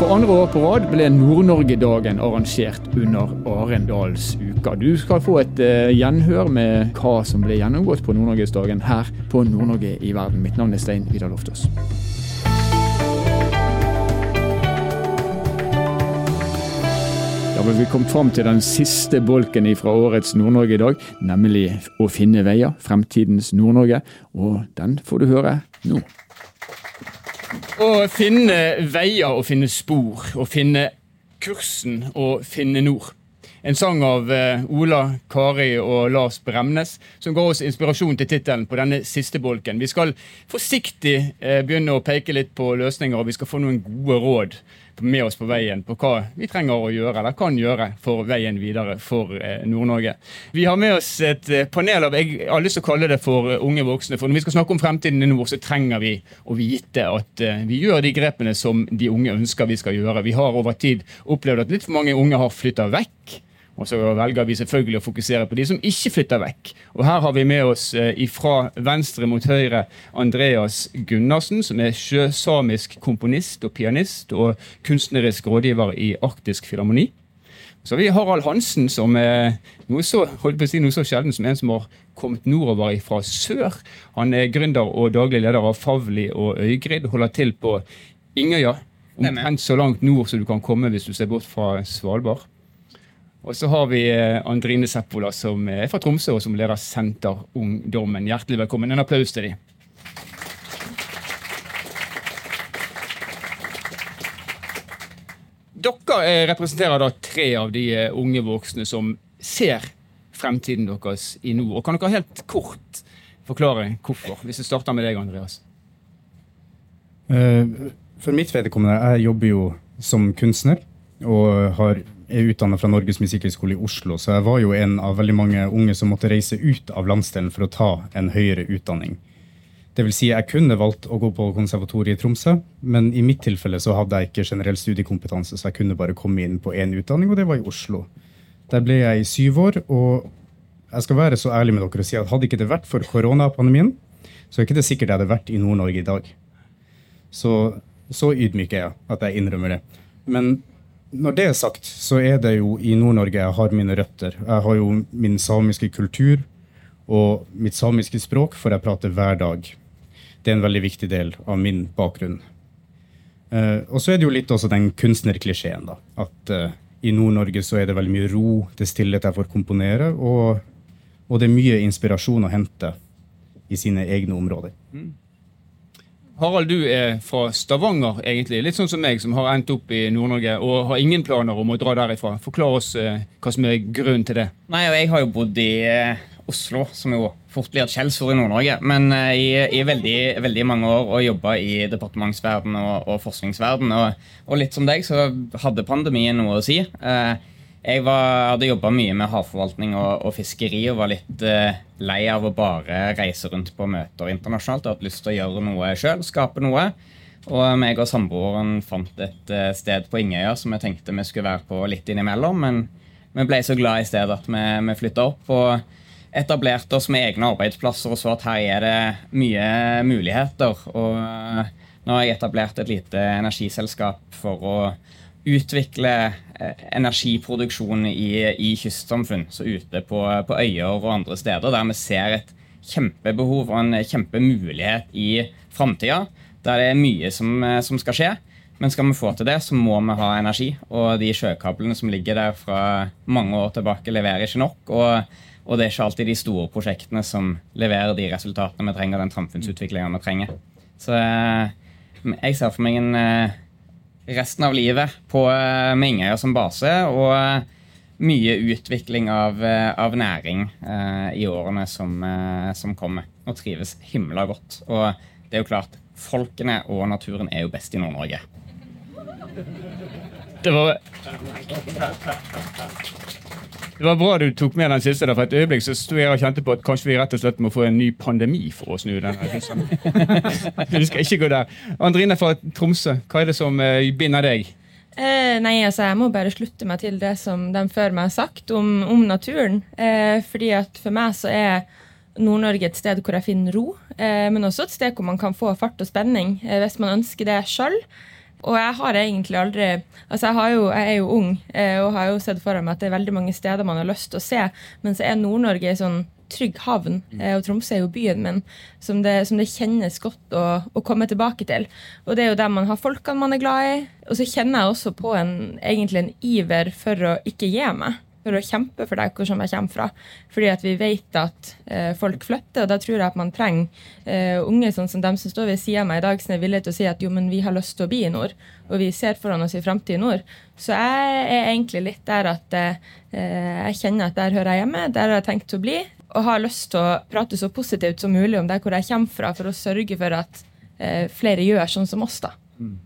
For andre år på rad ble Nord-Norge-dagen arrangert under Arendalsuka. Du skal få et uh, gjenhør med hva som ble gjennomgått på Nord-Norgesdagen her på Nord-Norge i verden. Mitt navn er Stein Vidar Loftaas. Da har vi kom fram til den siste bolken fra årets Nord-Norge i dag, nemlig å finne veier, fremtidens Nord-Norge. Og den får du høre nå. Å finne veier og finne spor, å finne kursen og finne nord. En sang av eh, Ola, Kari og Lars Bremnes, som ga oss inspirasjon til tittelen på denne siste bolken. Vi skal forsiktig eh, begynne å peke litt på løsninger, og vi skal få noen gode råd med oss på veien på hva vi trenger å gjøre eller kan gjøre for veien videre for eh, Nord-Norge. Vi har med oss et panel av jeg har lyst til å kalle det for unge voksne. for Når vi skal snakke om fremtiden i nord, så trenger vi å vite at vi gjør de grepene som de unge ønsker vi skal gjøre. Vi har over tid opplevd at litt for mange unge har flytta vekk og så velger vi selvfølgelig å fokusere på de som ikke flytter vekk. Og Her har vi med oss eh, fra venstre mot høyre Andreas Gunnarsen, som er sjøsamisk komponist og pianist og kunstnerisk rådgiver i Arktisk Filharmoni. Så har vi Harald Hansen, som er noe så, holdt på å si noe så sjelden som en som har kommet nordover fra sør. Han er gründer og daglig leder av Favli og Øygrid. Holder til på Ingøya, omtrent så langt nord som du kan komme hvis du ser bort fra Svalbard. Og så har vi eh, Andrine Seppola, som er fra Tromsø, og som leder Senterungdommen. Hjertelig velkommen. En applaus til dem. Dere eh, representerer da tre av de eh, unge voksne som ser fremtiden deres i nord. Og Kan dere helt kort forklare hvorfor? Hvis vi starter med deg, Andreas. For mitt vedkommende, jeg jobber jo som kunstner og har er utdanna fra Norges musikkhøgskole i Oslo, så jeg var jo en av veldig mange unge som måtte reise ut av landsdelen for å ta en høyere utdanning. Det vil si, jeg kunne valgt å gå på konservatoriet i Tromsø, men i mitt tilfelle så hadde jeg ikke generell studiekompetanse, så jeg kunne bare komme inn på én utdanning, og det var i Oslo. Der ble jeg i syv år, og jeg skal være så ærlig med dere og si at hadde ikke det vært for koronapandemien, så er ikke det sikkert jeg hadde vært i Nord-Norge i dag. Så, så ydmyk er jeg at jeg innrømmer det. Men når det er sagt, så er det jo i Nord-Norge jeg har mine røtter. Jeg har jo min samiske kultur, og mitt samiske språk for jeg prater hver dag. Det er en veldig viktig del av min bakgrunn. Uh, og så er det jo litt også den kunstnerklisjeen, da. At uh, i Nord-Norge så er det veldig mye ro, er stillhet jeg får komponere, og, og, det er mye inspirasjon å hente i sine egne områder. Mm. Harald, du er fra Stavanger, egentlig. Litt sånn som meg, som har endt opp i Nord-Norge og har ingen planer om å dra derifra. Forklar oss eh, hva som er grunnen til det. Nei, og Jeg har jo bodd i eh, Oslo, som jo fort blir et skjellsord i Nord-Norge, men eh, i, i veldig, veldig, mange år og jobba i departementsverden og, og forskningsverden. Og, og, litt som deg, så hadde pandemien noe å si. Eh, jeg var, hadde jobba mye med havforvaltning og, og, fiskeri og var litt eh, lei av å bare reise rundt på møter internasjonalt Jeg hadde lyst til å gjøre noe sjøl, skape noe. Og meg og samboeren fant et eh, sted på Ingøya som jeg tenkte vi skulle være på litt innimellom. Men vi ble så glad i stedet at vi, vi flytta opp og etablerte oss med egne arbeidsplasser og så at her er det mye muligheter. Og eh, nå har jeg etablert et lite energiselskap for å utvikle eh, energiproduksjon i, i kystsamfunn, så ute på, på, øyer og andre steder, der vi ser et kjempebehov og en kjempemulighet i framtida. Der det er mye som, eh, som, skal skje. Men skal vi få til det, så må vi ha energi. Og de sjøkablene som ligger der fra mange år tilbake, leverer ikke nok. Og, og det er ikke alltid de store prosjektene som leverer de resultatene vi trenger, den samfunnsutviklingen vi trenger. Så eh, jeg ser for meg en resten av livet på med Mingøya som base. Og eh, mye utvikling av, eh, av næring eh, i årene som, eh, som, kommer. Og trives himla godt. Og det er jo klart, folkene og naturen er jo best i Nord-Norge. Det var det var bra du tok med den siste. der, for Et øyeblikk så sto jeg og kjente på at kanskje vi rett og slett må få en ny pandemi for å snu den. vi skal ikke gå der. Andrine fra Tromsø, hva er det som uh, binder deg? Eh, nei, altså Jeg må bare slutte meg til det som de før meg har sagt om, om naturen. Eh, fordi at For meg så er Nord-Norge et sted hvor jeg finner ro, eh, men også et sted hvor man kan få fart og spenning eh, hvis man ønsker det sjøl. Og jeg har egentlig aldri Altså, jeg, har jo, jeg er jo ung eh, og har jo sett for meg at det er veldig mange steder man har lyst til å se, men så er Nord-Norge en sånn trygg havn, eh, og Tromsø er jo byen min, som det, som det kjennes godt å, å, komme tilbake til. Og det er jo der man har folkene man er glad i. Og så kjenner jeg også på en, egentlig en iver for å ikke gi meg å kjempe for deg som jeg kommer fra. Fordi at vi vet at eh, folk flytter, og da tror jeg at man trenger eh, unge sånn som dem som står ved sida av meg i dag, som er villige til å si at jo, men vi har lyst til å bli i nord, og vi ser foran oss i framtid i nord. Så jeg er egentlig litt der at eh, jeg kjenner at der hører jeg hjemme, der har jeg tenkt å bli, og har lyst til å prate så positivt som mulig om der hvor jeg kommer fra, for å sørge for at eh, flere gjør sånn som oss. da. Mm.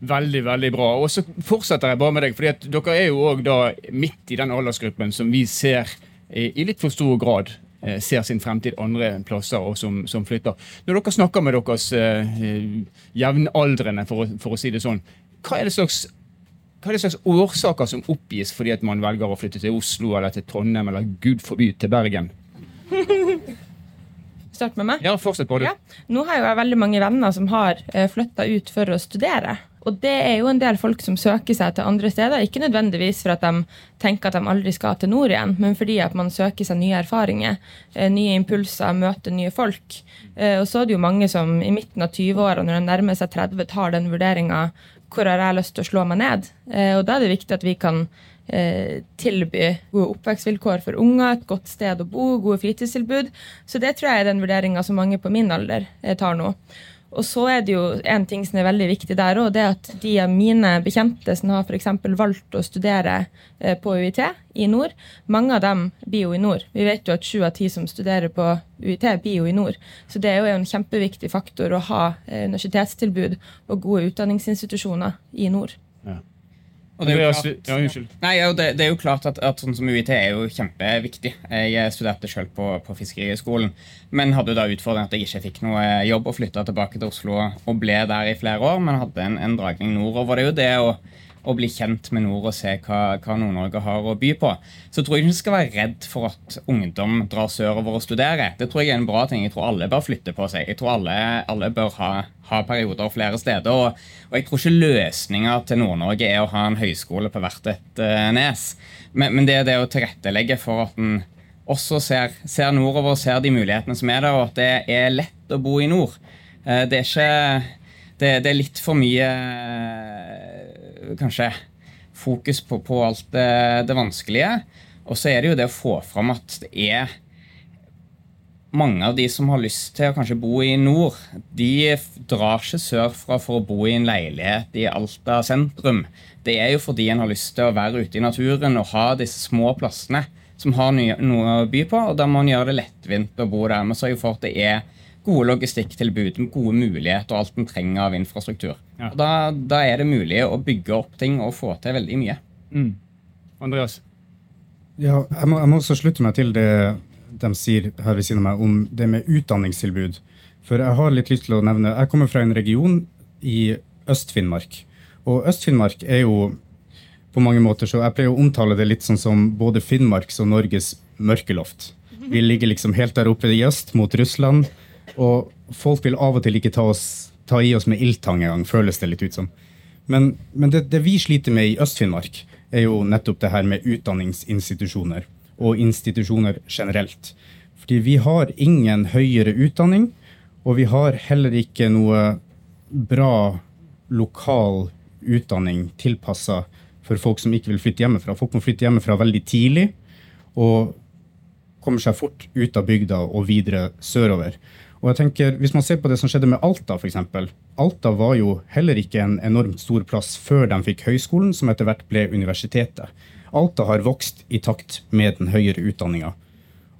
Veldig, veldig bra. Og så fortsetter jeg bare med deg, fordi at dere er jo òg da midt i den aldersgruppen som vi ser i litt for stor grad eh, ser sin fremtid andre plasser og som, som flytter. Når dere snakker med deres eh, jevnaldrende, for, for, å si det sånn, hva er det slags hva er det slags årsaker som oppgis fordi at man velger å flytte til Oslo eller til Trondheim eller gud forby til Bergen? Start med meg? Ja, fortsett bare du. Ja. Nå har jeg veldig mange venner som har eh, flytta ut for å studere. Og det er jo en del folk som søker seg til andre steder. Ikke nødvendigvis for at de tenker at de aldri skal til nord igjen, men fordi at man søker seg nye erfaringer, eh, nye impulser, møter nye folk. Eh, og så er det jo mange som i midten av 20-åra, når de nærmer seg 30, tar den vurderinga hvor har jeg lyst til å slå meg ned. Eh, og da er det viktig at vi kan tilby gode oppvekstvilkår for unger, et godt sted å bo, gode fritidstilbud. Så det tror jeg er den vurderinga som mange på min alder tar nå. Og så er det jo en ting som er veldig viktig der òg, det er at de av mine bekjente som har f.eks. valgt å studere eh, på UiT i nord, mange av dem blir jo i nord. Vi vet jo at sju av ti som studerer på UiT, blir jo i nord. Så det er jo en kjempeviktig faktor å ha eh, universitetstilbud og gode utdanningsinstitusjoner i nord. Ja. Det, er jo klart, ja, nei, det, det, er jo klart at, at, sånn som UiT er jo kjempeviktig. Jeg studerte selv på, på Fiskeriskolen, men hadde da utfordringen at jeg ikke fikk noe jobb og flytta tilbake til Oslo og ble der i flere år, men hadde en, en dragning nordover. Det er jo det å å bli kjent med nord og se hva, hva Nord-Norge har å by på. Så tror jeg ikke du skal være redd for at ungdom drar sørover og studerer. Det tror jeg er en bra ting. Jeg tror alle bør flytte på seg. Jeg tror alle, alle bør ha, ha, perioder flere steder. Og, og jeg tror ikke løsninga til Nord-Norge er å ha en høyskole på hvert et uh, nes. Men, men, det er det å tilrettelegge for at en også ser, ser nordover og ser de mulighetene som er der, og at det er lett å bo i nord. Uh, det er ikke det, det, er litt for mye kanskje fokus på, på alt det, det, vanskelige. Og så er det jo det å få fram at det er mange av de som har lyst til å kanskje bo i nord, de drar ikke sørfra for å bo i en leilighet i Alta sentrum. Det er jo fordi en har lyst til å være ute i naturen og ha disse små plassene som har noe å by på, og da må en gjøre det lettvint å bo der. Men sørge for at det er gode logistikktilbud, gode muligheter og alt en trenger av infrastruktur. Ja. Da, da, er det mulig å bygge opp ting og få til veldig mye. Mm. Andreas? Ja, jeg må, jeg må, også slutte meg til det de sier her ved siden av meg om det med utdanningstilbud. For jeg har litt lyst til å nevne Jeg kommer fra en region i Øst-Finnmark. Og Øst-Finnmark er jo på mange måter så Jeg pleier å omtale det litt sånn som både Finnmarks og Norges mørkeloft. Vi ligger liksom helt der oppe i øst, mot Russland. Og folk vil av og til ikke ta, oss, ta i oss med ildtang engang, føles det litt ut som. Men, men det, det, vi sliter med i Øst-Finnmark, er jo nettopp det her med utdanningsinstitusjoner. Og institusjoner generelt. Fordi vi har ingen høyere utdanning, og vi har heller ikke noe bra lokal utdanning tilpassa for folk som ikke vil flytte hjemmefra. Folk må flytte hjemmefra veldig tidlig og kommer seg fort ut av bygda og videre sørover. Og jeg tenker, Hvis man ser på det som skjedde med Alta, f.eks. Alta var jo heller ikke en enormt stor plass før de fikk høyskolen, som etter hvert ble universitetet. Alta har vokst i takt med den høyere utdanninga.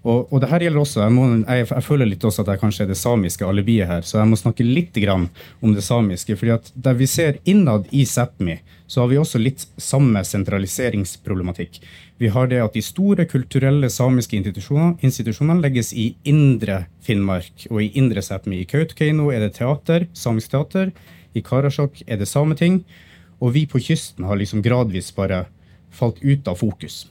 Og, og, det her gjelder også, jeg, må, jeg, jeg, føler litt også at jeg kanskje er det samiske alibiet her, så jeg må snakke litt om det samiske. fordi at Der vi ser innad i Sápmi, så har vi også litt samme sentraliseringsproblematikk. Vi har det at de store kulturelle samiske institusjonene, institusjonene legges i indre Finnmark og i indre Sápmi. I Kautokeino er det teater, samisk teater. I Karasjok er det sameting. Og vi på kysten har liksom gradvis bare falt ut av fokus.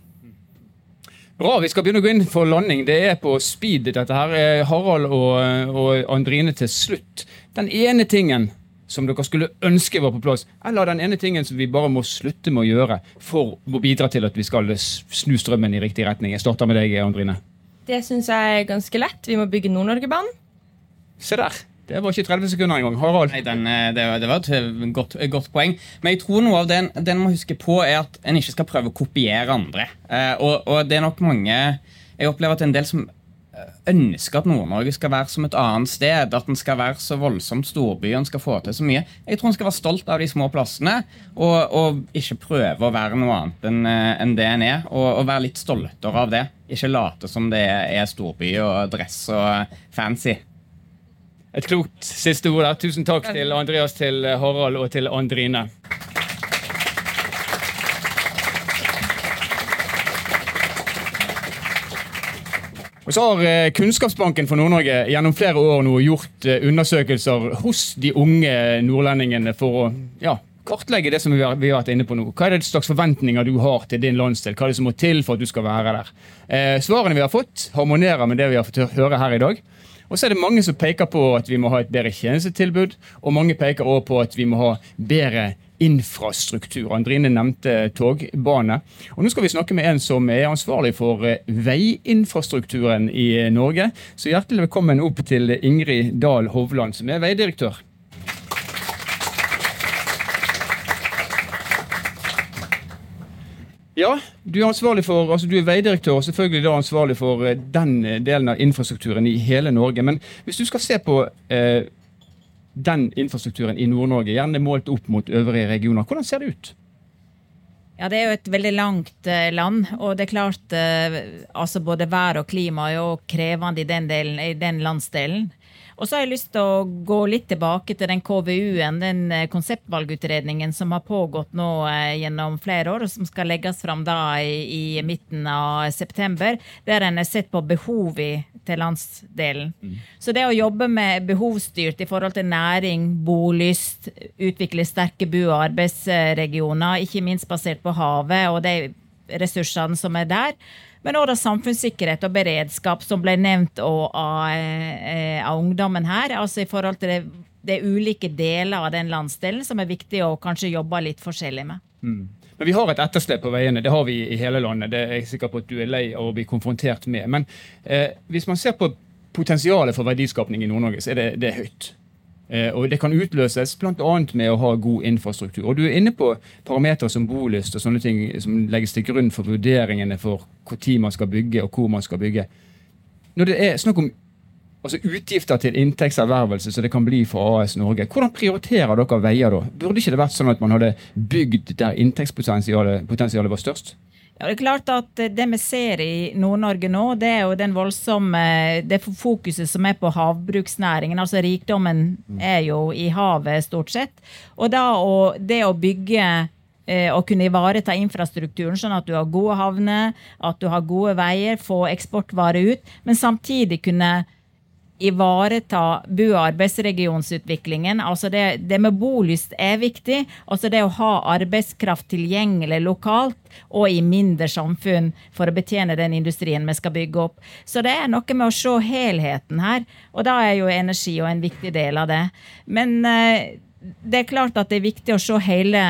Bra, vi skal begynne å gå inn for landing. Det er på speed, dette her. Harald og, og Andrine til slutt. Den ene tingen som dere skulle ønske var på plass? Eller den ene tingen som vi bare må slutte med å gjøre for å bidra til at vi skal snu strømmen i riktig retning? Jeg starter med deg, Andrine. Det syns jeg er ganske lett. Vi må bygge Nord-Norgebanen. Se der. Det var ikke 30 sekunder engang. Harald? Nei, den, eh, det, det, var et godt, godt, poeng. Men jeg tror noe av det en må huske på, er at en ikke skal prøve å kopiere andre. Eh, og, og, det er nok mange Jeg opplever at en del som eh, ønsker at Nord-Norge skal være som et annet sted. At den skal være så voldsomt storby og skal få til så mye. Jeg tror en skal være stolt av de små plassene, og, og ikke prøve å være noe annet enn en det en er. Og, og være litt stoltere av det. Ikke late som det er storby og dress og fancy. Et klokt siste ord der. Tusen takk til Andreas, til Harald og til Andrine. Og så har eh, Kunnskapsbanken for Nord-Norge gjennom flere år nå gjort eh, undersøkelser hos de unge nordlendingene for å ja, kartlegge det som vi har, vi har, vært inne på nå. Hva er det slags forventninger du har til din landsdel? Hva er det som må til for at du skal være der? Eh, svarene vi har fått, harmonerer med det vi har fått høre her i dag. Og så er det mange som peker på at vi må ha et bedre tjenestetilbud, og mange peker også på at vi må ha bedre infrastruktur. Andrine nevnte togbane. Og Nå skal vi snakke med en som er ansvarlig for eh, veiinfrastrukturen i Norge. Så hjertelig velkommen opp til Ingrid Dahl Hovland, som er veidirektør. Ja, du er ansvarlig for, altså du er veidirektør og selvfølgelig da ansvarlig for eh, den eh, delen av infrastrukturen i hele Norge. Men hvis du skal se på eh, den infrastrukturen i Nord-Norge, gjerne målt opp mot øvrige regioner, hvordan ser det ut? Ja, Det er jo et veldig langt eh, land. Og det er klart eh, altså både vær og klima er jo krevende i den, delen, i den landsdelen. Og så har jeg lyst til å gå litt tilbake til den KVU-en, den eh, konseptvalgutredningen som har pågått nå eh, gjennom flere år, og som skal legges fram da i, i midten av september, der en har sett på behovet til landsdelen. Mm. Så det å jobbe med behovsstyrt i forhold til næring, bolyst, utvikle sterke bo- og arbeidsregioner, ikke minst basert på havet og de ressursene som er der, men òg samfunnssikkerhet og beredskap, som ble nevnt av, eh, av, ungdommen her. altså i forhold til det, det ulike deler av den landsdelen som er viktig å kanskje jobbe litt forskjellig med. Mm. Men vi har et etterslep på veiene. Det har vi i hele landet. Det er jeg sikker på at du er lei av å bli konfrontert med. Men eh, hvis man ser på potensialet for verdiskapning i Nord-Norge, så er det, det er høyt. Eh, og Det kan utløses bl.a. med å ha god infrastruktur. Og Du er inne på parametere som bolyst og sånne ting som legges til grunn for vurderingene for når man skal bygge og hvor man skal bygge. Når det er snakk om altså utgifter til inntektservervelse som det kan bli for AS Norge, hvordan prioriterer dere veier da? Burde ikke det vært sånn at man hadde bygd der inntektspotensialet var størst? Ja, det er klart at det vi ser i Nord-Norge nå, det er jo den voldsomme det fokuset som er på havbruksnæringen. altså Rikdommen er jo i havet, stort sett. Og da å, det å bygge eh, og kunne ivareta infrastrukturen, sånn at du har gode havner, at du har gode veier, få eksportvarer ut, men samtidig kunne ivareta bo- og arbeidsregionsutviklingen. Altså det, det, med bolyst er viktig. Altså det å ha arbeidskraft tilgjengelig lokalt og i mindre samfunn for å betjene den industrien vi skal bygge opp. Så det er noe med å se helheten her, og da er jo energi en viktig del av det. Men eh, det er klart at det er viktig å se hele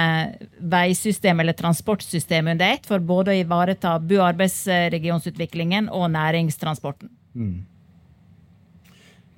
veisystemet eller transportsystemet under ett, for både å ivareta bo- og arbeidsregionsutviklingen og næringstransporten. Mm.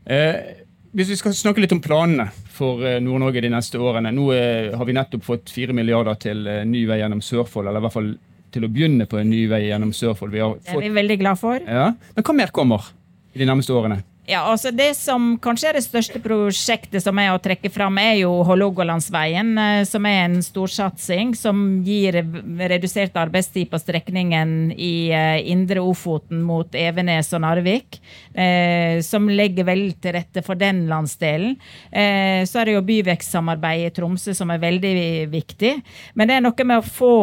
Eh, hvis vi skal snakke litt om planene for eh, Nord-Norge de neste årene. Nå eh, har vi nettopp fått fire milliarder til eh, ny vei gjennom Sørfold, eller i hvert fall til å begynne på en ny vei gjennom Sørfold. det er vi veldig glad for. Ja. Men hva mer kommer i de nærmeste årene? Ja, altså Det som kanskje er det største prosjektet som er å trekke fram, er jo Hålogalandsveien, eh, som er en storsatsing som gir redusert arbeidstid på strekningen i eh, Indre Ofoten mot Evenes og Narvik. Eh, som legger vel til rette for den landsdelen. Så er det jo byvekstsamarbeid i Tromsø som er veldig viktig. Men det er noe med å få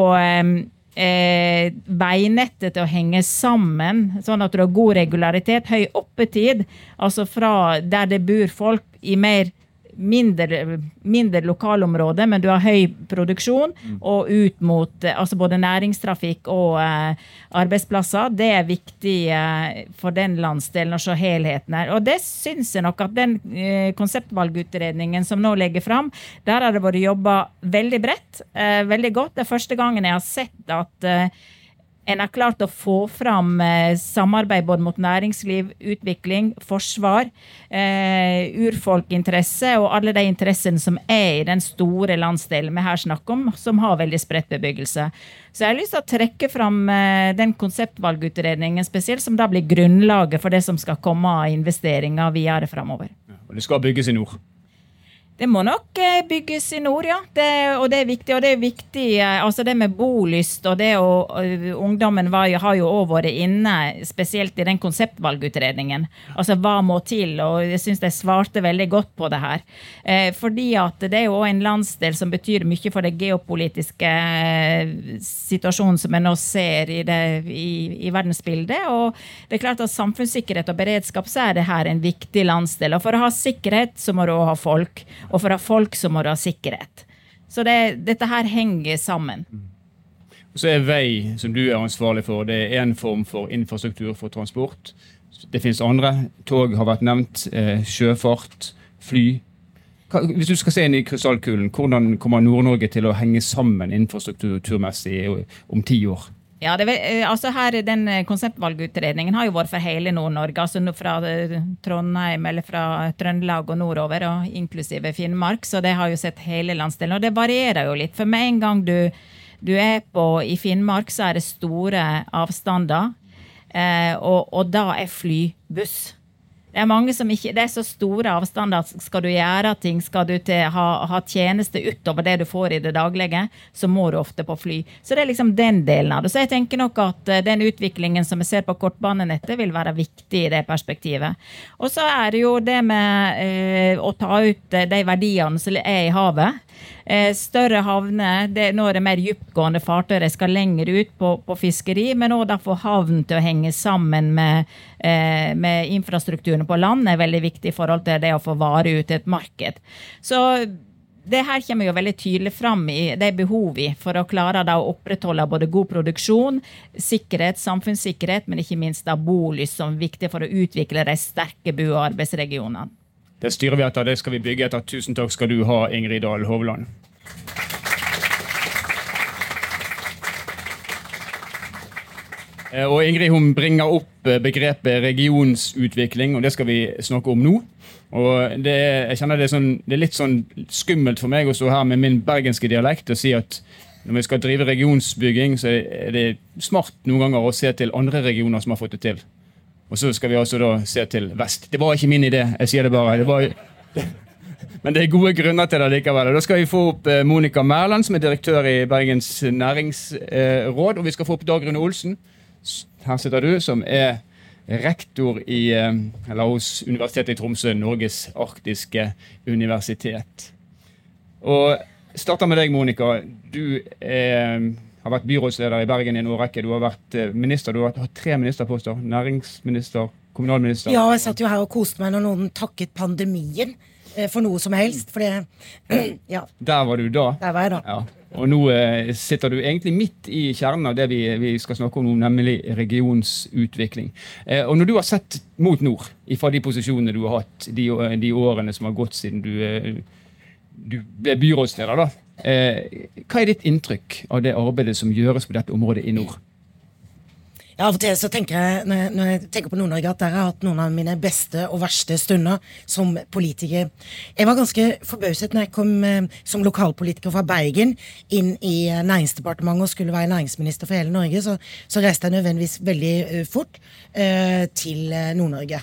eh, veinettet til å henge sammen, sånn at du har god regularitet, høy oppetid. Altså fra der det bor folk, i mer mindre, mindre lokalområde, men du har høy produksjon, og ut mot eh, altså både næringstrafikk og eh, arbeidsplasser. Det er viktig eh, for den landsdelen å se helheten her. Og det syns jeg nok at den eh, konseptvalgutredningen som nå legger fram, der har det vært jobba veldig bredt, eh, veldig godt. Det er første gangen jeg har sett at eh, en har klart å få fram eh, samarbeid både mot næringsliv, utvikling, forsvar, eh, urfolkinteresse og alle de interessene som er i den store landsdelen vi her snakker om, som har veldig spredt bebyggelse. Så jeg har lyst til å trekke fram eh, den konseptvalgutredningen spesielt, som da blir grunnlaget for det som skal komme av investeringer videre framover. Og det skal bygges i nord. Det må nok eh, bygges i nord, ja. Det, og det er viktig. Og det er viktig, eh, altså det med bolyst og det å uh, Ungdommen var, har jo òg vært inne, spesielt i den konseptvalgutredningen. Altså hva må til? Og jeg syns de svarte veldig godt på det her. Eh, fordi at det er jo òg en landsdel som betyr mye for den geopolitiske eh, situasjonen som vi nå ser i, det, i, i verdensbildet. Og det er klart at samfunnssikkerhet og beredskap så er det her en viktig landsdel. Og for å ha sikkerhet så må du òg ha folk. Og for å ha folk så må du ha sikkerhet. Så det, dette her henger sammen. Og så er vei, som du er ansvarlig for, det er en form for infrastruktur for transport. Det finnes andre. Tog har vært nevnt. Eh, sjøfart. Fly. Hvis du skal se inn i krystallkulen, hvordan kommer Nord-Norge til å henge sammen infrastrukturmessig om ti år? Ja, det, altså her, Den konseptvalgutredningen har jo vært for hele Nord-Norge. altså Fra Trondheim eller fra Trøndelag og nordover, og inklusive Finnmark. Så det har jo sett hele landsdelen. Og det varierer jo litt. For med en gang du, du er på i Finnmark, så er det store avstander. Eh, og, og da er fly buss. Det er mange som ikke, det er så store avstander at skal du gjøre ting, skal du til, ha, ha, tjeneste utover det du får i det daglige, så må du ofte på fly. Så det er liksom den delen av det. Så jeg tenker nok at eh, den utviklingen som vi ser på kortbanenettet, vil være viktig i det perspektivet. Og så er det jo det med eh, å ta ut eh, de verdiene som er i havet. Eh, større havner, det, nå er det mer dyptgående fartøy, de skal lenger ut på, på fiskeri, men òg få havn til å henge sammen med, eh, med infrastrukturen på land er veldig viktig i forhold til det å få varer ut til et marked. Så det her kommer jo veldig tydelig fram i det behovet for å klare da, å opprettholde både god produksjon, sikkerhet, samfunnssikkerhet, men ikke minst da bolyst som er viktig for å utvikle de sterke bo- og arbeidsregionene. Det styrer vi etter, det skal vi bygge etter. Tusen takk skal du ha, Ingrid Dahl Hovland. Og Ingrid hun bringer opp begrepet regionsutvikling, og det skal vi snakke om nå. Og det er, jeg kjenner det er, sånn, det er litt sånn skummelt for meg å stå her med min bergenske dialekt og si at når vi skal drive regionsbygging, så er det smart noen ganger å se til andre regioner som har fått det til. Og så skal vi altså da se til vest. Det var ikke min idé, jeg sier det bare. Det var, men det er gode grunner til det likevel. Da skal vi få opp Monica Mæland, som er direktør i Bergens næringsråd. Og vi skal få opp Dag Rune Olsen. Her sitter du, som er rektor i, eller hos Universitetet i Tromsø, Norges arktiske universitet. Og starter med deg, Monica. Du er har vært byrådsleder i Bergen i en årrekke. Du har vært minister, du har hatt tre ministerposter. Næringsminister, kommunalminister. Ja, jeg satt jo her og koste meg når noen takket pandemien for noe som helst. For det Ja. Der var du da. Der var jeg da. Ja. Og nå eh, sitter du egentlig midt i kjernen av det vi, vi skal snakke om nå, nemlig regionsutvikling. Eh, og når du har sett mot nord, fra de posisjonene du har hatt de, de årene som har gått siden du, eh, du ble byrådsleder, da. Eh, hva er ditt inntrykk av det arbeidet som gjøres på dette området i nord? Ja, Av og til så tenker jeg når jeg, tenker på Nord-Norge, at der har jeg hatt noen av mine beste og verste stunder som politiker. Jeg var ganske forbauset når jeg kom eh, som lokalpolitiker fra Bergen inn i eh, Næringsdepartementet og skulle være næringsminister for hele Norge. Så, så reiste jeg nødvendigvis veldig uh, fort uh, til Nord-Norge.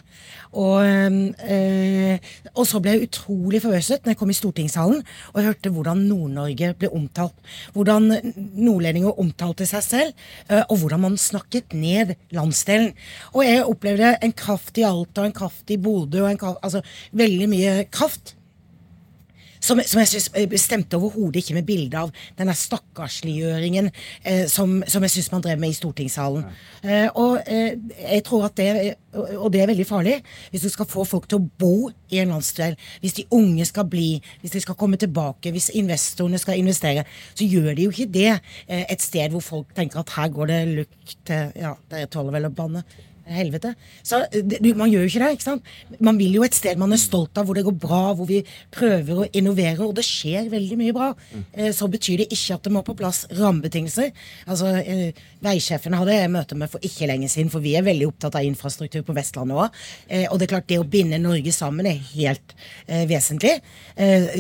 Og, øh, og, så ble jeg utrolig forbauset når jeg kom i stortingssalen og hørte hvordan Nord-Norge ble omtalt. Hvordan nordlendinger omtalte seg selv, øh, og hvordan man snakket ned landsdelen. Og jeg opplevde en kraft i Alta, en kraft i Bodø, og en kraft, altså veldig mye kraft. Som, som jeg synes eh, stemte overhodet ikke med bildet av denne stakkarsliggjøringen eh, som, som, jeg syns man drev med i stortingssalen. Eh, og eh, jeg tror at det og det er veldig farlig hvis du skal få folk til å bo i en landsdel. Hvis de unge skal bli, hvis de skal komme tilbake, hvis investorene skal investere. Så gjør de jo ikke det eh, et sted hvor folk tenker at her går det lukt til Ja, dere tåler vel å banne helvete. Så det, Man gjør jo ikke det. ikke sant? Man vil jo et sted man er stolt av, hvor det går bra, hvor vi prøver å innovere, og det skjer veldig mye bra. Eh, så betyr det ikke at det må på plass rammebetingelser. Altså, eh, Veisjefen hadde jeg møte med for ikke lenge siden, for vi er veldig opptatt av infrastruktur på Vestlandet òg. Eh, og det er klart, det å binde Norge sammen er helt vesentlig.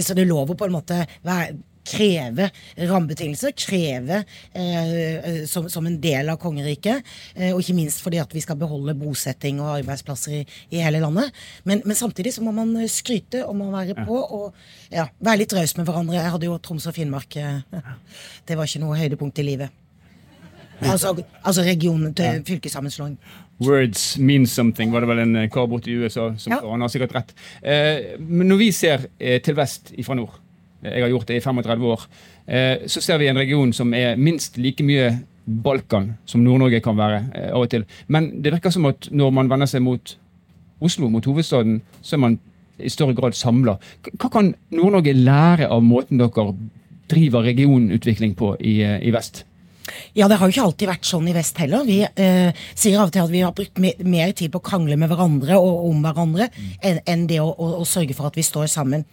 Så det lover på en måte være kreve rammebetingelser, kreve eh, som, som, en del av kongeriket. Eh, og ikke minst fordi at vi skal beholde bosetting og arbeidsplasser i, i hele landet. Men, men, samtidig så må man skryte og må være på og ja, være litt raus med hverandre. Jeg hadde jo Troms og Finnmark. Eh, det var ikke noe høydepunkt i livet. Altså, altså regionen til fylkessammenslåing. Words mean something, var det vel en kar borte i USA som ja. Han har sikkert rett. Eh, men når vi ser eh, til vest ifra nord jeg har gjort det i 35 år, eh, så ser vi en region som er minst like mye Balkan som Nord-Norge kan være eh, av og til. Men det virker som at når man vender seg mot Oslo, mot hovedstaden, så er man i større grad samla. Hva kan Nord-Norge lære av måten dere driver regionutvikling på i, eh, i vest? Ja, det har jo ikke alltid vært sånn i vest heller. Vi eh, sier av og til at vi har brukt mer tid på å krangle med hverandre og om hverandre mm. enn en det å, å, å, sørge for at vi står sammen.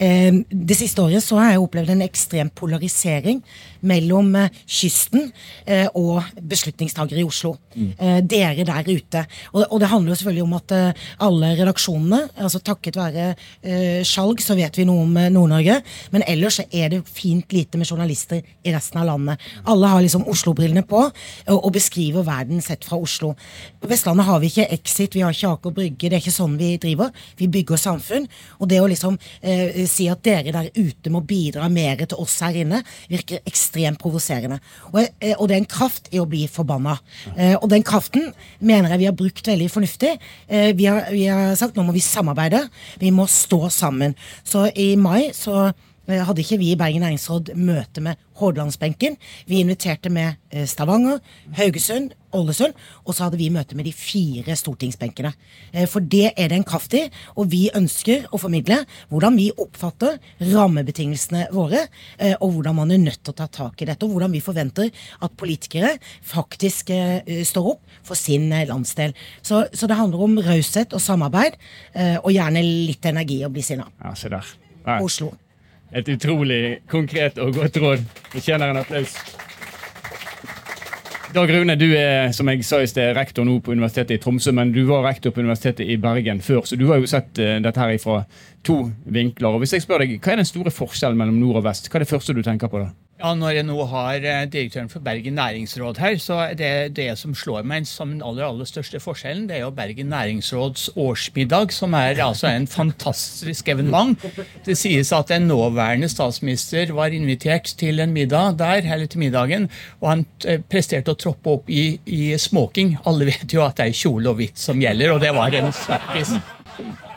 Eh, det siste året så har jeg opplevd en ekstrem polarisering mellom eh, kysten eh, og beslutningstagere i Oslo. Mm. Dere der ute. Og det handler jo selvfølgelig om at alle redaksjonene, altså takket være Skjalg, så vet vi noe om Nord-Norge, men ellers er det fint lite med journalister i resten av landet. Alle har liksom Oslo-brillene på og beskriver verden sett fra Oslo. På Vestlandet har vi ikke Exit, vi har ikke Aker Brygge, det er ikke sånn vi driver. Vi bygger samfunn. Og det å liksom eh, si at dere der ute må bidra mer til oss her inne, virker ekstremt provoserende. Og, eh, og, det er en kraft i å bli forbanna. Eh, og den kraften mener jeg vi har brukt veldig fornuftig. Eh, vi har, vi har sagt nå må vi samarbeide. Vi må stå sammen. Så i mai så hadde ikke vi i Bergen næringsråd møte med Hordalandsbenken. Vi inviterte med eh, Stavanger, Haugesund, Ålesund, og så hadde vi møte med de fire stortingsbenkene. Eh, for det er det en kraft i, og vi ønsker å formidle hvordan vi oppfatter rammebetingelsene våre, eh, og hvordan man er nødt til å ta tak i dette, og hvordan vi forventer at politikere faktisk står opp for sin landsdel. Så, så det handler om raushet og samarbeid, og gjerne litt energi å bli sinna. Ja, se der. Oslo. Et utrolig konkret og godt råd. Fortjener en applaus. Dag Rune, du er som jeg sa i sted, rektor nå på Universitetet i Tromsø, men du var rektor på Universitetet i Bergen før, så du har jo sett uh, dette her fra to vinkler. Og hvis jeg spør deg, Hva er den store forskjellen mellom nord og vest? Hva er det første du tenker på da? Ja, Når jeg nå har eh, direktøren for Bergen næringsråd her, så det det som slår meg som den aller, aller største forskjellen, det er jo Bergen næringsråds årsmiddag, som er altså en fantastisk evenement. Det sies at en nåværende statsminister var invitert til en middag der, eller til middagen, og han eh, presterte å troppe opp i, i smoking. Alle vet jo at det er kjole og hvitt som gjelder, og det var en snakkis.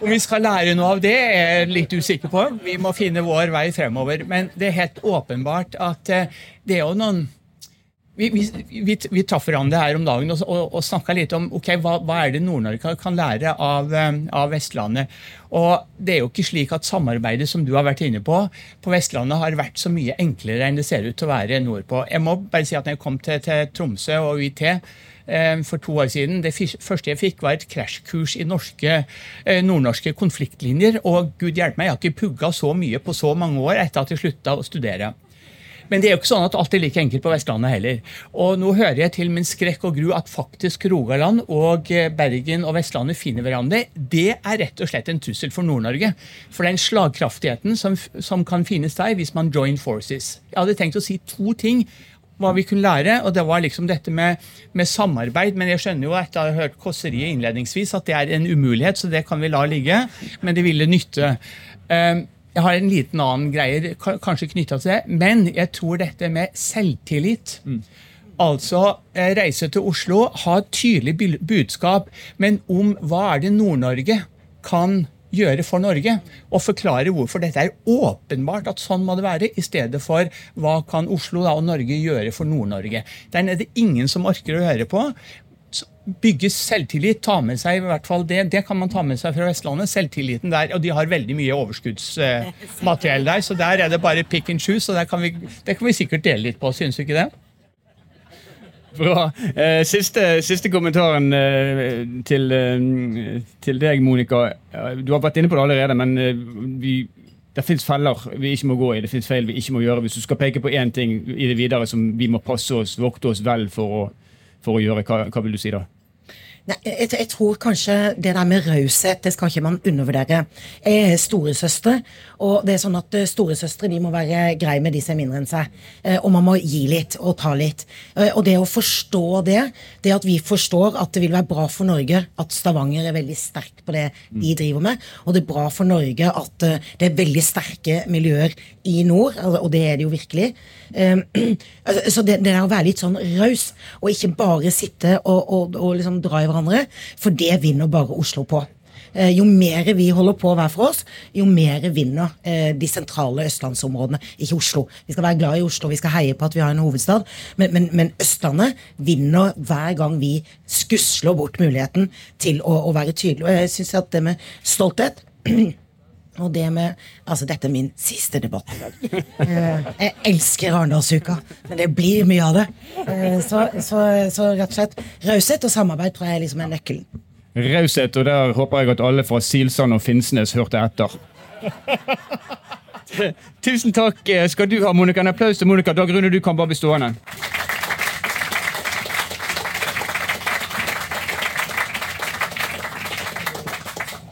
Om vi skal lære noe av det, er jeg litt usikker på. Vi må finne vår vei fremover. Men det er helt åpenbart at eh, det er jo noen vi, vi, vi, traff hverandre her om dagen og, og, og snakka litt om ok, hva, hva er det Nord-Norge kan lære av, eh, av, Vestlandet. Og Det er jo ikke slik at samarbeidet som du har vært inne på, på Vestlandet har vært så mye enklere enn det ser ut til å være nordpå. Jeg må bare si at når jeg kom til, til Tromsø og UiT, Eh, for to år siden. Det første jeg fikk, var et krasjkurs i norske, eh, nordnorske konfliktlinjer. Og gud hjelpe meg, jeg har ikke pugga så mye på så mange år etter at jeg slutta å studere. Men det er jo ikke sånn at alt er like enkelt på Vestlandet heller. Og nå hører jeg til min skrekk og gru at faktisk Rogaland og eh, Bergen og Vestlandet finner hverandre. Det er rett og slett en trussel for Nord-Norge. For den slagkraftigheten som, som kan finnes der hvis man join forces. Jeg hadde tenkt å si to ting hva vi kunne lære. Og det var liksom dette med, med samarbeid. Men jeg skjønner jo etter å ha hørt kåseriet innledningsvis at det er en umulighet, så det kan vi la ligge. Men det ville nytte. Ehm, jeg har en liten annen greie kanskje knytta til det, men jeg tror dette med selvtillit mm. Altså eh, reise til Oslo, ha et tydelig budskap, men om hva er det Nord-Norge kan gjøre for Norge? Og forklare hvorfor dette er åpenbart at sånn må det være, i stedet for hva kan Oslo da, og Norge gjøre for Nord-Norge. Den er det ingen som orker å høre på bygge selvtillit, ta med seg i hvert fall det. Det kan man ta med seg fra Vestlandet. Selvtilliten der, og De har veldig mye overskuddsmateriell der, så der er det bare pick and choose. og kan vi, Det kan vi sikkert dele litt på, synes du ikke det? Bra. Eh, siste, siste kommentaren eh, til, eh, til, deg, Monica. Du har vært inne på det allerede, men vi, det fins feller vi ikke må gå i. Det fins feil vi ikke må gjøre. Hvis du skal peke på én ting i det videre som vi må passe oss, vokte oss vel for å, for å gjøre, hva, hva vil du si da? Nei, jeg, jeg, tror kanskje det der med raushet, det skal ikke man undervurdere. Jeg er storesøster, og det er sånn at eh, storesøstre de må være greie med de som er mindre enn seg. Eh, og man må gi litt og ta litt. Eh, og det å forstå det, det at vi forstår at det vil være bra for Norge at Stavanger er veldig sterk på det de driver med, og det er bra for Norge at det er veldig sterke miljøer i nord, og det er det jo virkelig. Altså, så det, det er å være litt sånn raus, og ikke bare sitte og, og, og liksom dra i hverandre, for det vinner bare Oslo på. Eh, jo mer vi holder på hver for oss, jo mer vinner eh, de sentrale østlandsområdene. Ikke Oslo. Vi skal være glad i Oslo, vi skal heie på at vi har en hovedstad, men, men, men Østlandet vinner hver gang vi skusler bort muligheten til å, å være tydelig. Og jeg syns at det med stolthet og det med Altså, dette er min siste debatt i dag. Eh, jeg elsker Arendalsuka, men det blir mye av det. Så, så, så rett og slett raushet og samarbeid tror jeg liksom er nøkkelen. Raushet, og der håper jeg at alle fra Silsand og Finnsnes hørte etter. Tusen takk skal du ha, Monica. En applaus til Monica. Dag Rune, du kan bare bli stående.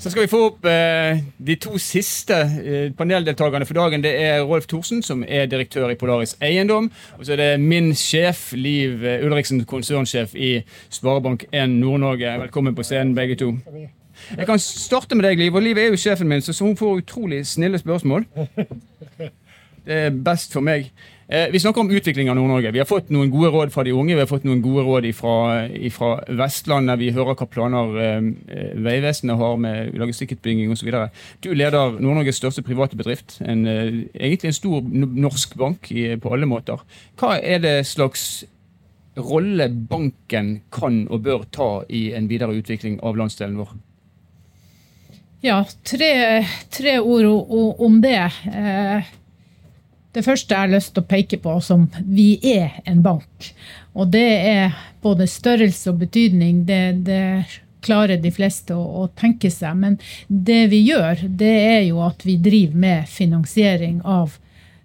Så skal vi få opp eh, de to siste eh, paneldeltakerne for dagen. Det er Rolf Thorsen, som er direktør i Polaris Eiendom. Og så er det min sjef, Liv eh, Ulriksen, konsernsjef i Sparebank1 Nord-Norge. Velkommen på scenen, begge to. Jeg kan starte med deg, Liv. Og Liv er jo sjefen min, så hun får utrolig snille spørsmål. Det er best for meg. Eh, vi snakker om utvikling av Nord-Norge. Vi har fått noen gode råd fra de unge. Vi har fått noen gode råd fra Vestlandet. Vi hører hva planer eh, Vegvesenet har med logistikkutbygging osv. Du leder Nord-Norges største private bedrift. En, eh, egentlig en stor norsk bank i, på alle måter. Hva er det slags rolle banken kan og bør ta i en videre utvikling av landsdelen vår? Ja, tre, tre ord om det. Eh, det første jeg har lyst til å peke på som vi er en bank. Og det er både størrelse og betydning. Det, det klarer de fleste å, å, tenke seg. Men det vi gjør, det er jo at vi driver med finansiering av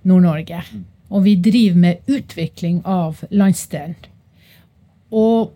Nord-Norge. Og vi driver med utvikling av landsdelen. Og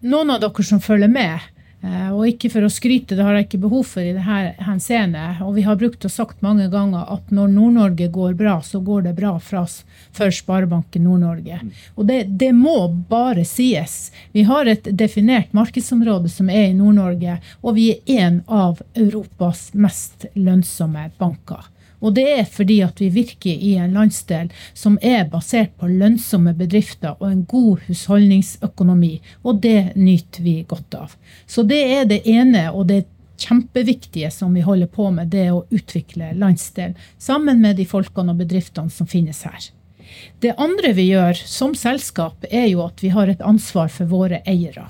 noen av dere som følger med, og ikke for å skryte, det har jeg ikke behov for i dette henseende. Og vi har brukt og sagt mange ganger at når Nord-Norge går bra, så går det bra for oss for Sparebanken Nord-Norge. Og det, det, må bare sies. Vi har et definert markedsområde som er i Nord-Norge, og vi er en av Europas mest lønnsomme banker. Og det er fordi at vi virker i en landsdel som er basert på lønnsomme bedrifter og en god husholdningsøkonomi, og det nyter vi godt av. Så det er det ene, og det kjempeviktige som vi holder på med, det å utvikle landsdelen sammen med de folkene og bedriftene som finnes her. Det andre vi gjør som selskap, er jo at vi har et ansvar for våre eiere.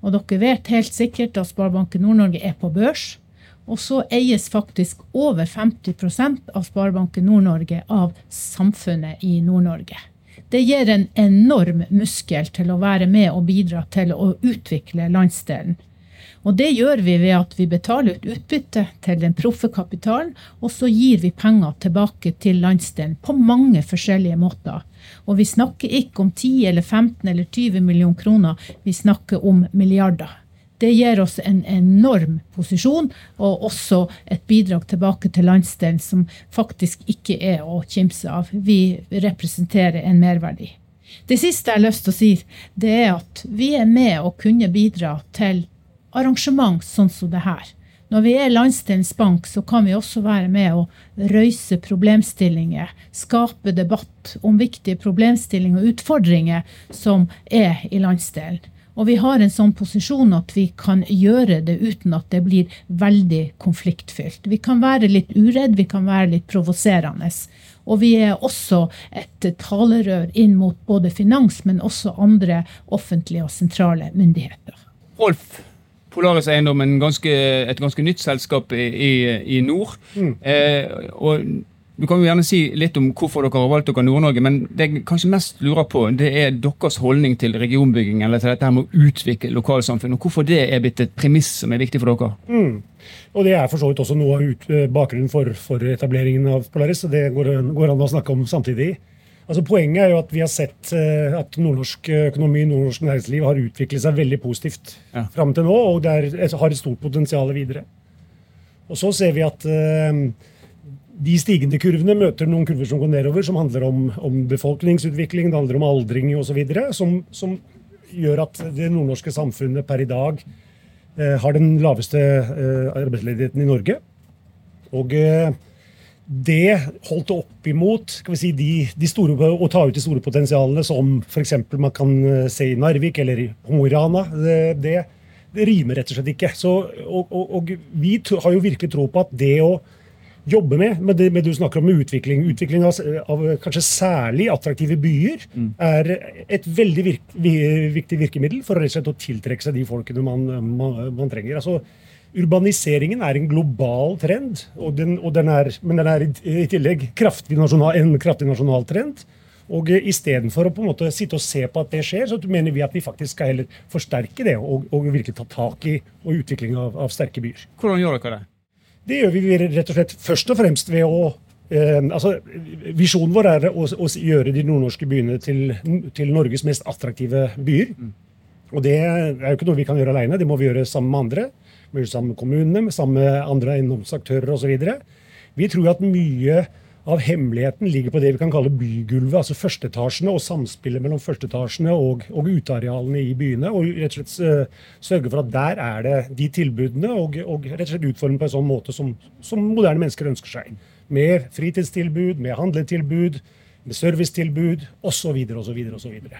Og dere vet helt sikkert at Sparebanken Nord-Norge er på børs. Og så eies faktisk over 50% av Sparebanken Nord-Norge av samfunnet i Nord-Norge. Det gir en enorm muskel til å være med og bidra til å utvikle landsdelen. Og det gjør vi ved at vi betaler ut utbytte til den proffe kapitalen, og så gir vi penger tilbake til landsdelen på mange forskjellige måter. Og vi snakker ikke om 10 eller 15 eller 20 millioner kroner, vi snakker om milliarder. Det gir oss en enorm posisjon, og også et bidrag tilbake til landsdelen som faktisk ikke er å kimse av. Vi representerer en merverdi. Det siste jeg har lyst til å si, det er at vi er med å kunne bidra til arrangement sånn som det her. Når vi er landsdelens bank, så kan vi også være med å røyse problemstillinger, skape debatt om viktige problemstillinger og utfordringer som er i landsdelen. Og vi har en sånn posisjon at vi kan gjøre det uten at det blir veldig konfliktfylt. Vi kan være litt uredd, vi kan være litt provoserende. Og vi er også et talerør inn mot både finans, men også andre offentlige og sentrale myndigheter. Rolf, Polaris Eiendom er et ganske nytt selskap i, i, i nord. Mm. Eh, og du kan jo gjerne si litt om hvorfor dere har valgt dere Nord-Norge, men det jeg kanskje mest lurer på, det er deres holdning til regionbygging, eller til dette med å utvikle lokalsamfunn, og hvorfor det er blitt et premiss som er viktig for dere. Mm. Og Det er for så vidt også noe av eh, bakgrunnen for, for, etableringen av Polaris, og det går, går, an å snakke om samtidig. Altså Poenget er jo at vi har sett uh, at nordnorsk økonomi nordnorsk næringsliv har utviklet seg veldig positivt ja. fram til nå, og det er, har et stort potensial videre. Og så ser vi at uh, de stigende kurvene møter noen kurver som går nedover, som handler om, om befolkningsutvikling, det handler om aldring osv., som, som gjør at det nordnorske samfunnet per i dag eh, har den laveste eh, arbeidsledigheten i Norge. Og eh, det holdt opp imot skal vi si, de, de store, å ta ut de store potensialene som f.eks. man kan eh, se i Narvik eller i Mo i Rana. Det, det, rimer rett og slett ikke. Så, og, og, og vi har jo virkelig tro på at det å jobbe med, med det med du snakker om utvikling, utvikling av, av kanskje særlig attraktive byer, mm. er et veldig virk, viktig virkemiddel for og å tiltrekke seg de folkene man, man, man trenger. Altså, Urbaniseringen er en global trend, den, den er, men den er i, tillegg kraftig nasjonal, en kraftig nasjonal trend. Og Istedenfor å på en måte sitte og se på at det skjer, så mener vi at vi faktisk skal heller forsterke det og, og virkelig ta tak i og utvikling av, av sterke byer. Hvordan gjør dere det? Det gjør vi rett og slett først og fremst ved å eh, altså, Visjonen vår er å, å, gjøre de nordnorske byene til, til, Norges mest attraktive byer. Mm. Og Det er jo ikke noe vi kan gjøre alene, det må vi gjøre sammen med andre. Vi må gjøre sammen med kommunene, sammen med andre eiendomsaktører osv. Vi tror at mye av hemmeligheten ligger på det vi kan kalle bygulvet, altså førsteetasjene og samspillet mellom førsteetasjene og, og utearealene i byene. Og rett og slett uh, sørge for at der er det de tilbudene, og, og rett og slett utforme på en sånn måte som, som, moderne mennesker ønsker seg. Med fritidstilbud, med handletilbud, med servicetilbud osv. osv. osv.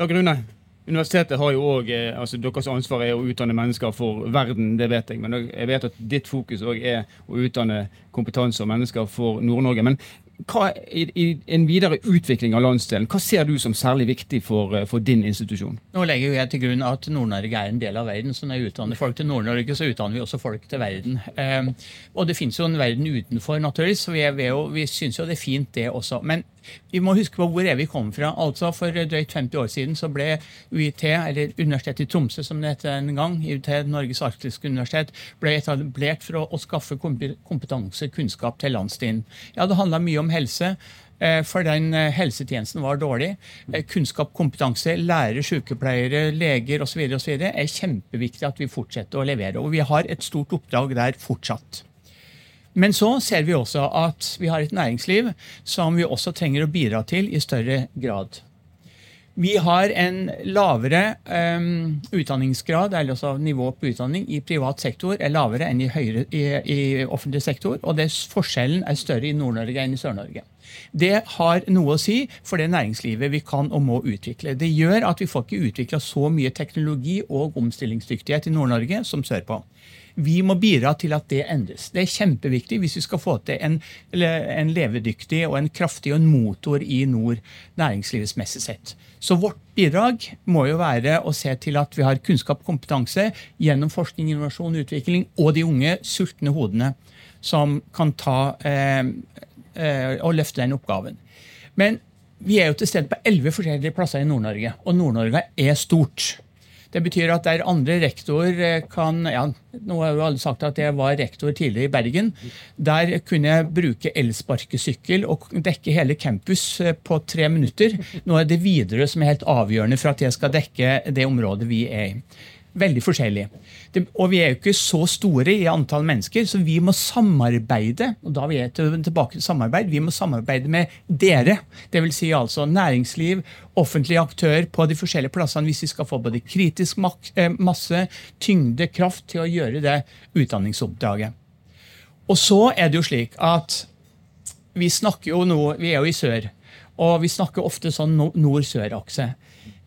Dag Rune, Universitetet har jo også, eh, altså Deres ansvar er å utdanne mennesker for verden, det vet jeg. Men jeg vet at ditt fokus òg er å utdanne kompetanse og mennesker for Nord-Norge. Men hva, i, i, en videre utvikling av landsdelen, hva ser du som særlig viktig for, eh, for din institusjon? Nå legger jeg til grunn at Nord-Norge er en del av verden. så Når jeg utdanner folk til Nord-Norge, så utdanner vi også folk til verden. Eh, og det finnes jo en verden utenfor, naturligvis, så vi, jo, vi syns jo det er fint, det også. Men vi må huske på hvor er vi kom fra. Altså For drøyt 50 år siden så ble UiT, eller Universitetet i Tromsø som det het en gang, UiT, Norges arktiske universitet, ble etablert for å, å skaffe kompetanse, kunnskap til landsdelen. Ja, det handla mye om helse. Eh, for den eh, helsetjenesten var dårlig. Eh, kunnskap, kompetanse, lærere, sykepleiere, leger osv. er kjempeviktig at vi fortsetter å levere. Og vi har et stort oppdrag der fortsatt. Men så ser vi også at vi har et næringsliv som vi også trenger å bidra til i større grad. Vi har en lavere um, utdanningsgrad, eller altså nivå på utdanning, i privat sektor er lavere enn i, høyre, i, i offentlig sektor. Og det, forskjellen er større i Nord-Norge enn i Sør-Norge. Det har noe å si for det næringslivet vi kan og må utvikle. Det gjør at vi får ikke utvikla så mye teknologi og omstillingsdyktighet i Nord-Norge som sørpå. Vi må bidra til at det endres. Det er kjempeviktig hvis vi skal få til en, en levedyktig og en kraftig og en motor i nord næringslivsmessig sett. Så vårt bidrag må jo være å se til at vi har kunnskap og kompetanse gjennom forskning, innovasjon, og utvikling og de unge, sultne hodene som kan ta eh, eh, og løfte den oppgaven. Men vi er jo til stede på elleve forskjellige plasser i Nord-Norge, og Nord-Norge er stort. Det betyr at der andre rektor eh, kan ja, Nå har jo alle sagt at jeg var rektor tidligere i Bergen. Der kunne jeg bruke elsparkesykkel og dekke hele campus eh, på tre minutter. Nå er det Widerøe som er helt avgjørende for at jeg skal dekke det området vi er i veldig forskjellig. Det, og vi er jo ikke så store i antall mennesker, så vi må samarbeide. og da vi er tilbake til samarbeid, Vi må samarbeide med dere. Dvs. Si altså næringsliv, offentlige aktører på de forskjellige plassene hvis vi skal få både kritisk eh, masse, tyngde, kraft til å gjøre det utdanningsoppdraget. Og så er det jo slik at vi snakker jo nå, vi er jo i sør, og vi snakker ofte sånn nord-sør-akse.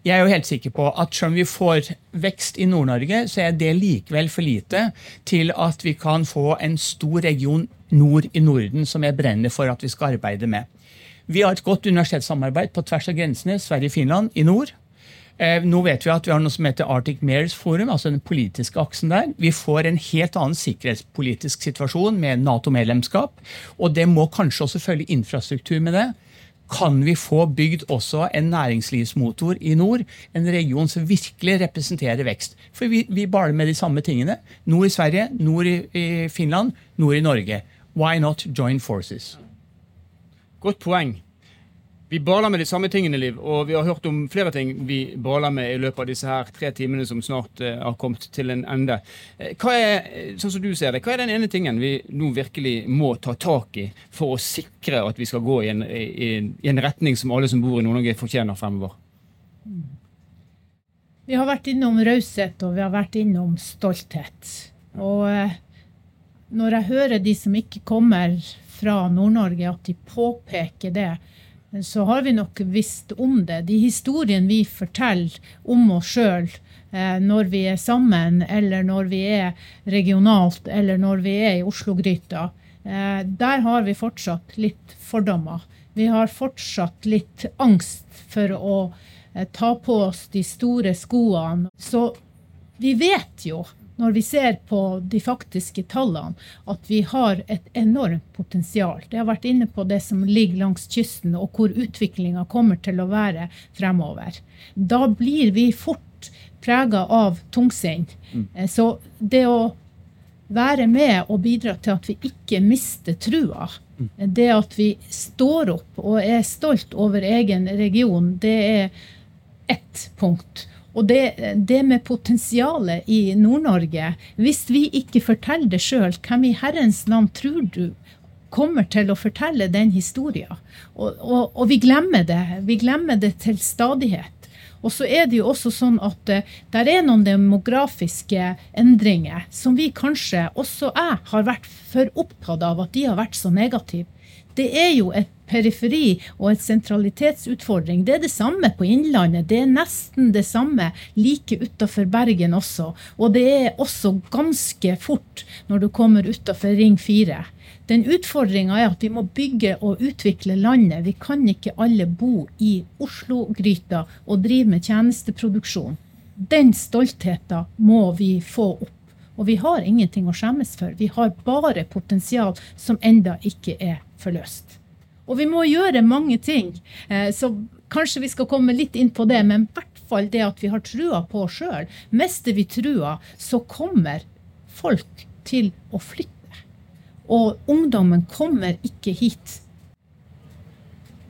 Jeg er jo helt sikker på at selv om vi får vekst i Nord-Norge, så er det likevel for lite til at vi kan få en stor region nord i Norden som jeg brenner for at vi skal arbeide med. Vi har et godt universitetssamarbeid på tvers av grensene Sverige-Finland i nord. Eh, nå vet vi at vi har noe som heter Arctic Mares Forum, altså den politiske aksen der. Vi får en helt annen sikkerhetspolitisk situasjon med Nato-medlemskap. Og det må kanskje også følge infrastruktur med det. Kan vi få bygd også en næringslivsmotor i nord? En region som virkelig representerer vekst. For vi, vi baler med de samme tingene. Nord i Sverige, nord i, Finland, nord i Norge. Why not join forces? Godt poeng. Vi baler med de samme tingene, Liv, og vi har hørt om flere ting vi baler med i løpet av disse her tre timene som snart uh, har kommet til en ende. Uh, hva er sånn som du ser det, hva er den ene tingen vi nå virkelig må ta tak i for å sikre at vi skal gå i en, i, i en retning som alle som bor i Nord-Norge fortjener fremover? Vi har vært innom raushet, og vi har vært innom stolthet. Og uh, når jeg hører de som ikke kommer fra Nord-Norge, at de påpeker det, så har vi nok visst om det. De historiene vi forteller om oss sjøl eh, når vi er sammen, eller når vi er regionalt, eller når vi er i Oslo-gryta, eh, der har vi fortsatt litt fordommer. Vi har fortsatt litt angst for å eh, ta på oss de store skoene. Så vi vet jo når vi ser på de faktiske tallene, at vi har et enormt potensial. Jeg har vært inne på det som ligger langs kysten, og hvor utviklinga kommer til å være fremover. Da blir vi fort prega av tungsinn. Mm. Eh, så det å være med og bidra til at vi ikke mister trua, mm. det at vi står opp og er stolt over egen region, det er ett punkt. Og det, det med potensialet i Nord-Norge Hvis vi ikke forteller det sjøl, hvem i herrens navn tror du kommer til å fortelle den historien? Og, og, og, vi glemmer det. Vi glemmer det til stadighet. Og så er det jo også sånn at uh, der er noen demografiske endringer som vi kanskje, også jeg, har vært for opptatt av at de har vært så negative. Det er jo et periferi og et sentralitetsutfordring. Det er det samme på Innlandet. Det er nesten det samme like utafor Bergen også. Og det er også ganske fort når du kommer utafor Ring 4. Den utfordringa er at vi må bygge og utvikle landet. Vi kan ikke alle bo i Oslo-gryta og drive med tjenesteproduksjon. Den stoltheten må vi få opp. Og vi har ingenting å skjemmes for. Vi har bare potensial som enda ikke er forløst. Og vi må gjøre mange ting. Eh, så kanskje vi skal komme litt inn på det, men i hvert fall det at vi har trua på oss sjøl. Mister vi trua, så kommer folk til å flytte. Og ungdommen kommer ikke hit.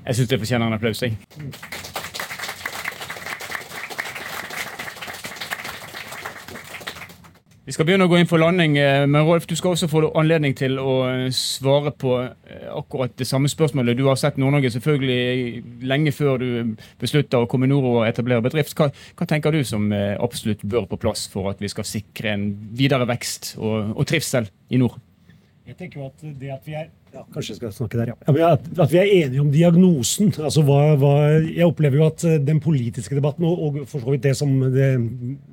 Jeg syns det fortjener en applaus. Jeg. Vi skal begynne å gå inn for landing, eh, men Rolf, du skal også få anledning til å eh, svare på eh, akkurat det samme spørsmålet. Du har sett Nord-Norge selvfølgelig lenge før du beslutta å komme nord og etablere bedrift. Hva, hva, tenker du som absolutt bør på plass for at vi skal sikre en videre vekst og, og trivsel i nord? Jeg tenker jo at det at vi er ja, kanskje jeg skal snakke der, ja. At vi er enige om diagnosen. altså hva, hva, Jeg opplever jo at eh, den politiske debatten og, og for så vidt det som det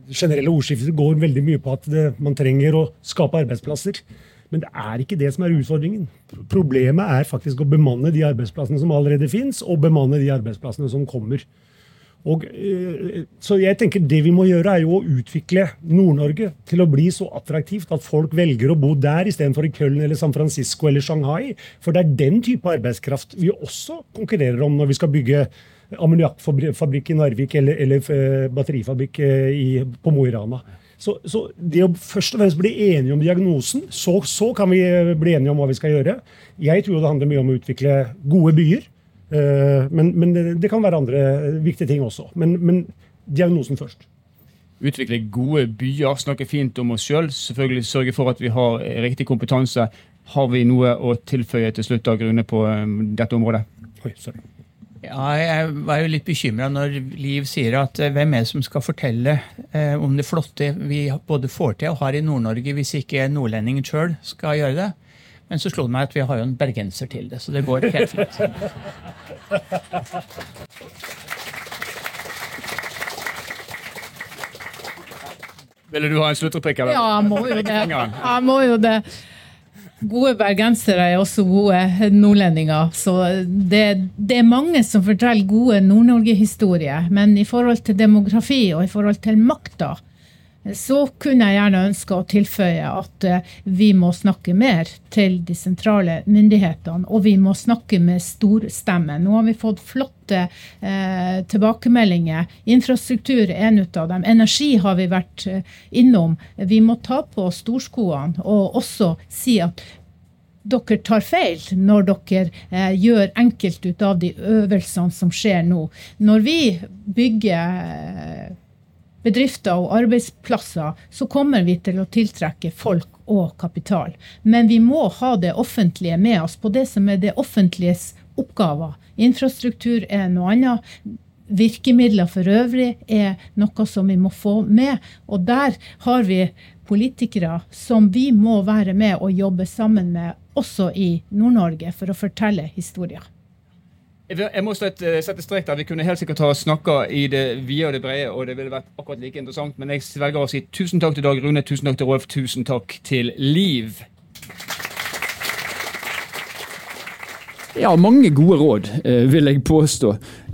generelle ordskiftet går veldig mye på at det, man trenger å skape arbeidsplasser. Men det er ikke det som er utfordringen. Problemet er faktisk å bemanne de arbeidsplassene som allerede fins, og bemanne de arbeidsplassene som kommer. Og, eh, så jeg tenker Det vi må gjøre, er jo å utvikle Nord-Norge til å bli så attraktivt at folk velger å bo der istedenfor i Köln eller San Francisco eller Shanghai. For det er den type arbeidskraft vi også konkurrerer om når vi skal bygge ammoniakkfabrikk i Narvik eller, eller eh, batterifabrikk eh, i, på Mo i Rana. Så, så, det å først og fremst bli enige om diagnosen, så, så kan vi bli enige om hva vi skal gjøre. Jeg tror det handler mye om å utvikle gode byer. Eh, men, men, det kan være andre viktige ting også. Men, men diagnosen først. Utvikle gode byer, snakke fint om oss sjøl. Selv. Selvfølgelig sørge for at vi har riktig kompetanse. Har vi noe å tilføye til slutt av Grunne på dette området? Oi, sorry. Ja, jeg var jo litt bekymra når Liv sier at eh, hvem er det som skal fortelle eh, om det flotte vi både får til og har i Nord-Norge, hvis ikke nordlendingen sjøl skal gjøre det. Men så slo det meg at vi har jo en bergenser til det, så det går helt fint. Ville du ha en sluttreplikk? Ja, må jo det. Ja, må jo det. Gode bergensere er også gode nordlendinger. Så det, det er mange som forteller gode Nord-Norge-historier. Men i forhold til demografi og i forhold til makta, så kunne jeg gjerne ønske å tilføye at eh, vi må snakke mer til de sentrale myndighetene, og vi må snakke med storstemme. Nå har vi fått flotte eh, tilbakemeldinger. Infrastruktur er en av dem. Energi har vi vært eh, innom. Vi må ta på storskoene og også si at dere tar feil når dere eh, gjør enkelt ut av de øvelsene som skjer nå. Når vi bygger eh, bedrifter og arbeidsplasser, så kommer vi til å tiltrekke folk og kapital. Men vi må ha det offentlige med oss på det som er det offentliges oppgaver. Infrastruktur er noe annet. Virkemidler for øvrig er noe som vi må få med. Og der har vi politikere som vi må være med og jobbe sammen med, også i Nord-Norge, for å fortelle historier. Jeg må sette, sette strek der. Vi kunne helt sikkert ha snakka i det vide og det brede, og det ville vært akkurat like interessant, men jeg velger å si tusen takk til Dag Rune, tusen takk til Rolf, tusen takk til Liv. Ja, mange gode råd, eh, vil jeg påstå,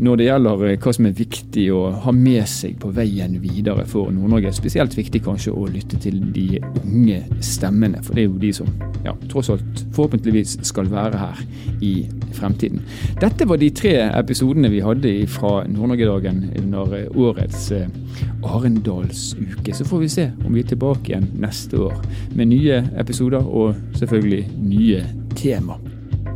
når det gjelder eh, hva som er viktig å ha med seg på veien videre for Nord-Norge. Spesielt viktig kanskje å lytte til de unge stemmene, for det er jo de som ja, tross alt forhåpentligvis skal være her i fremtiden. Dette var de tre episodene vi hadde fra Nord-Norge-dagen under eh, årets Arendalsuke. Så får vi se om vi er tilbake igjen neste år med nye episoder og selvfølgelig nye tema.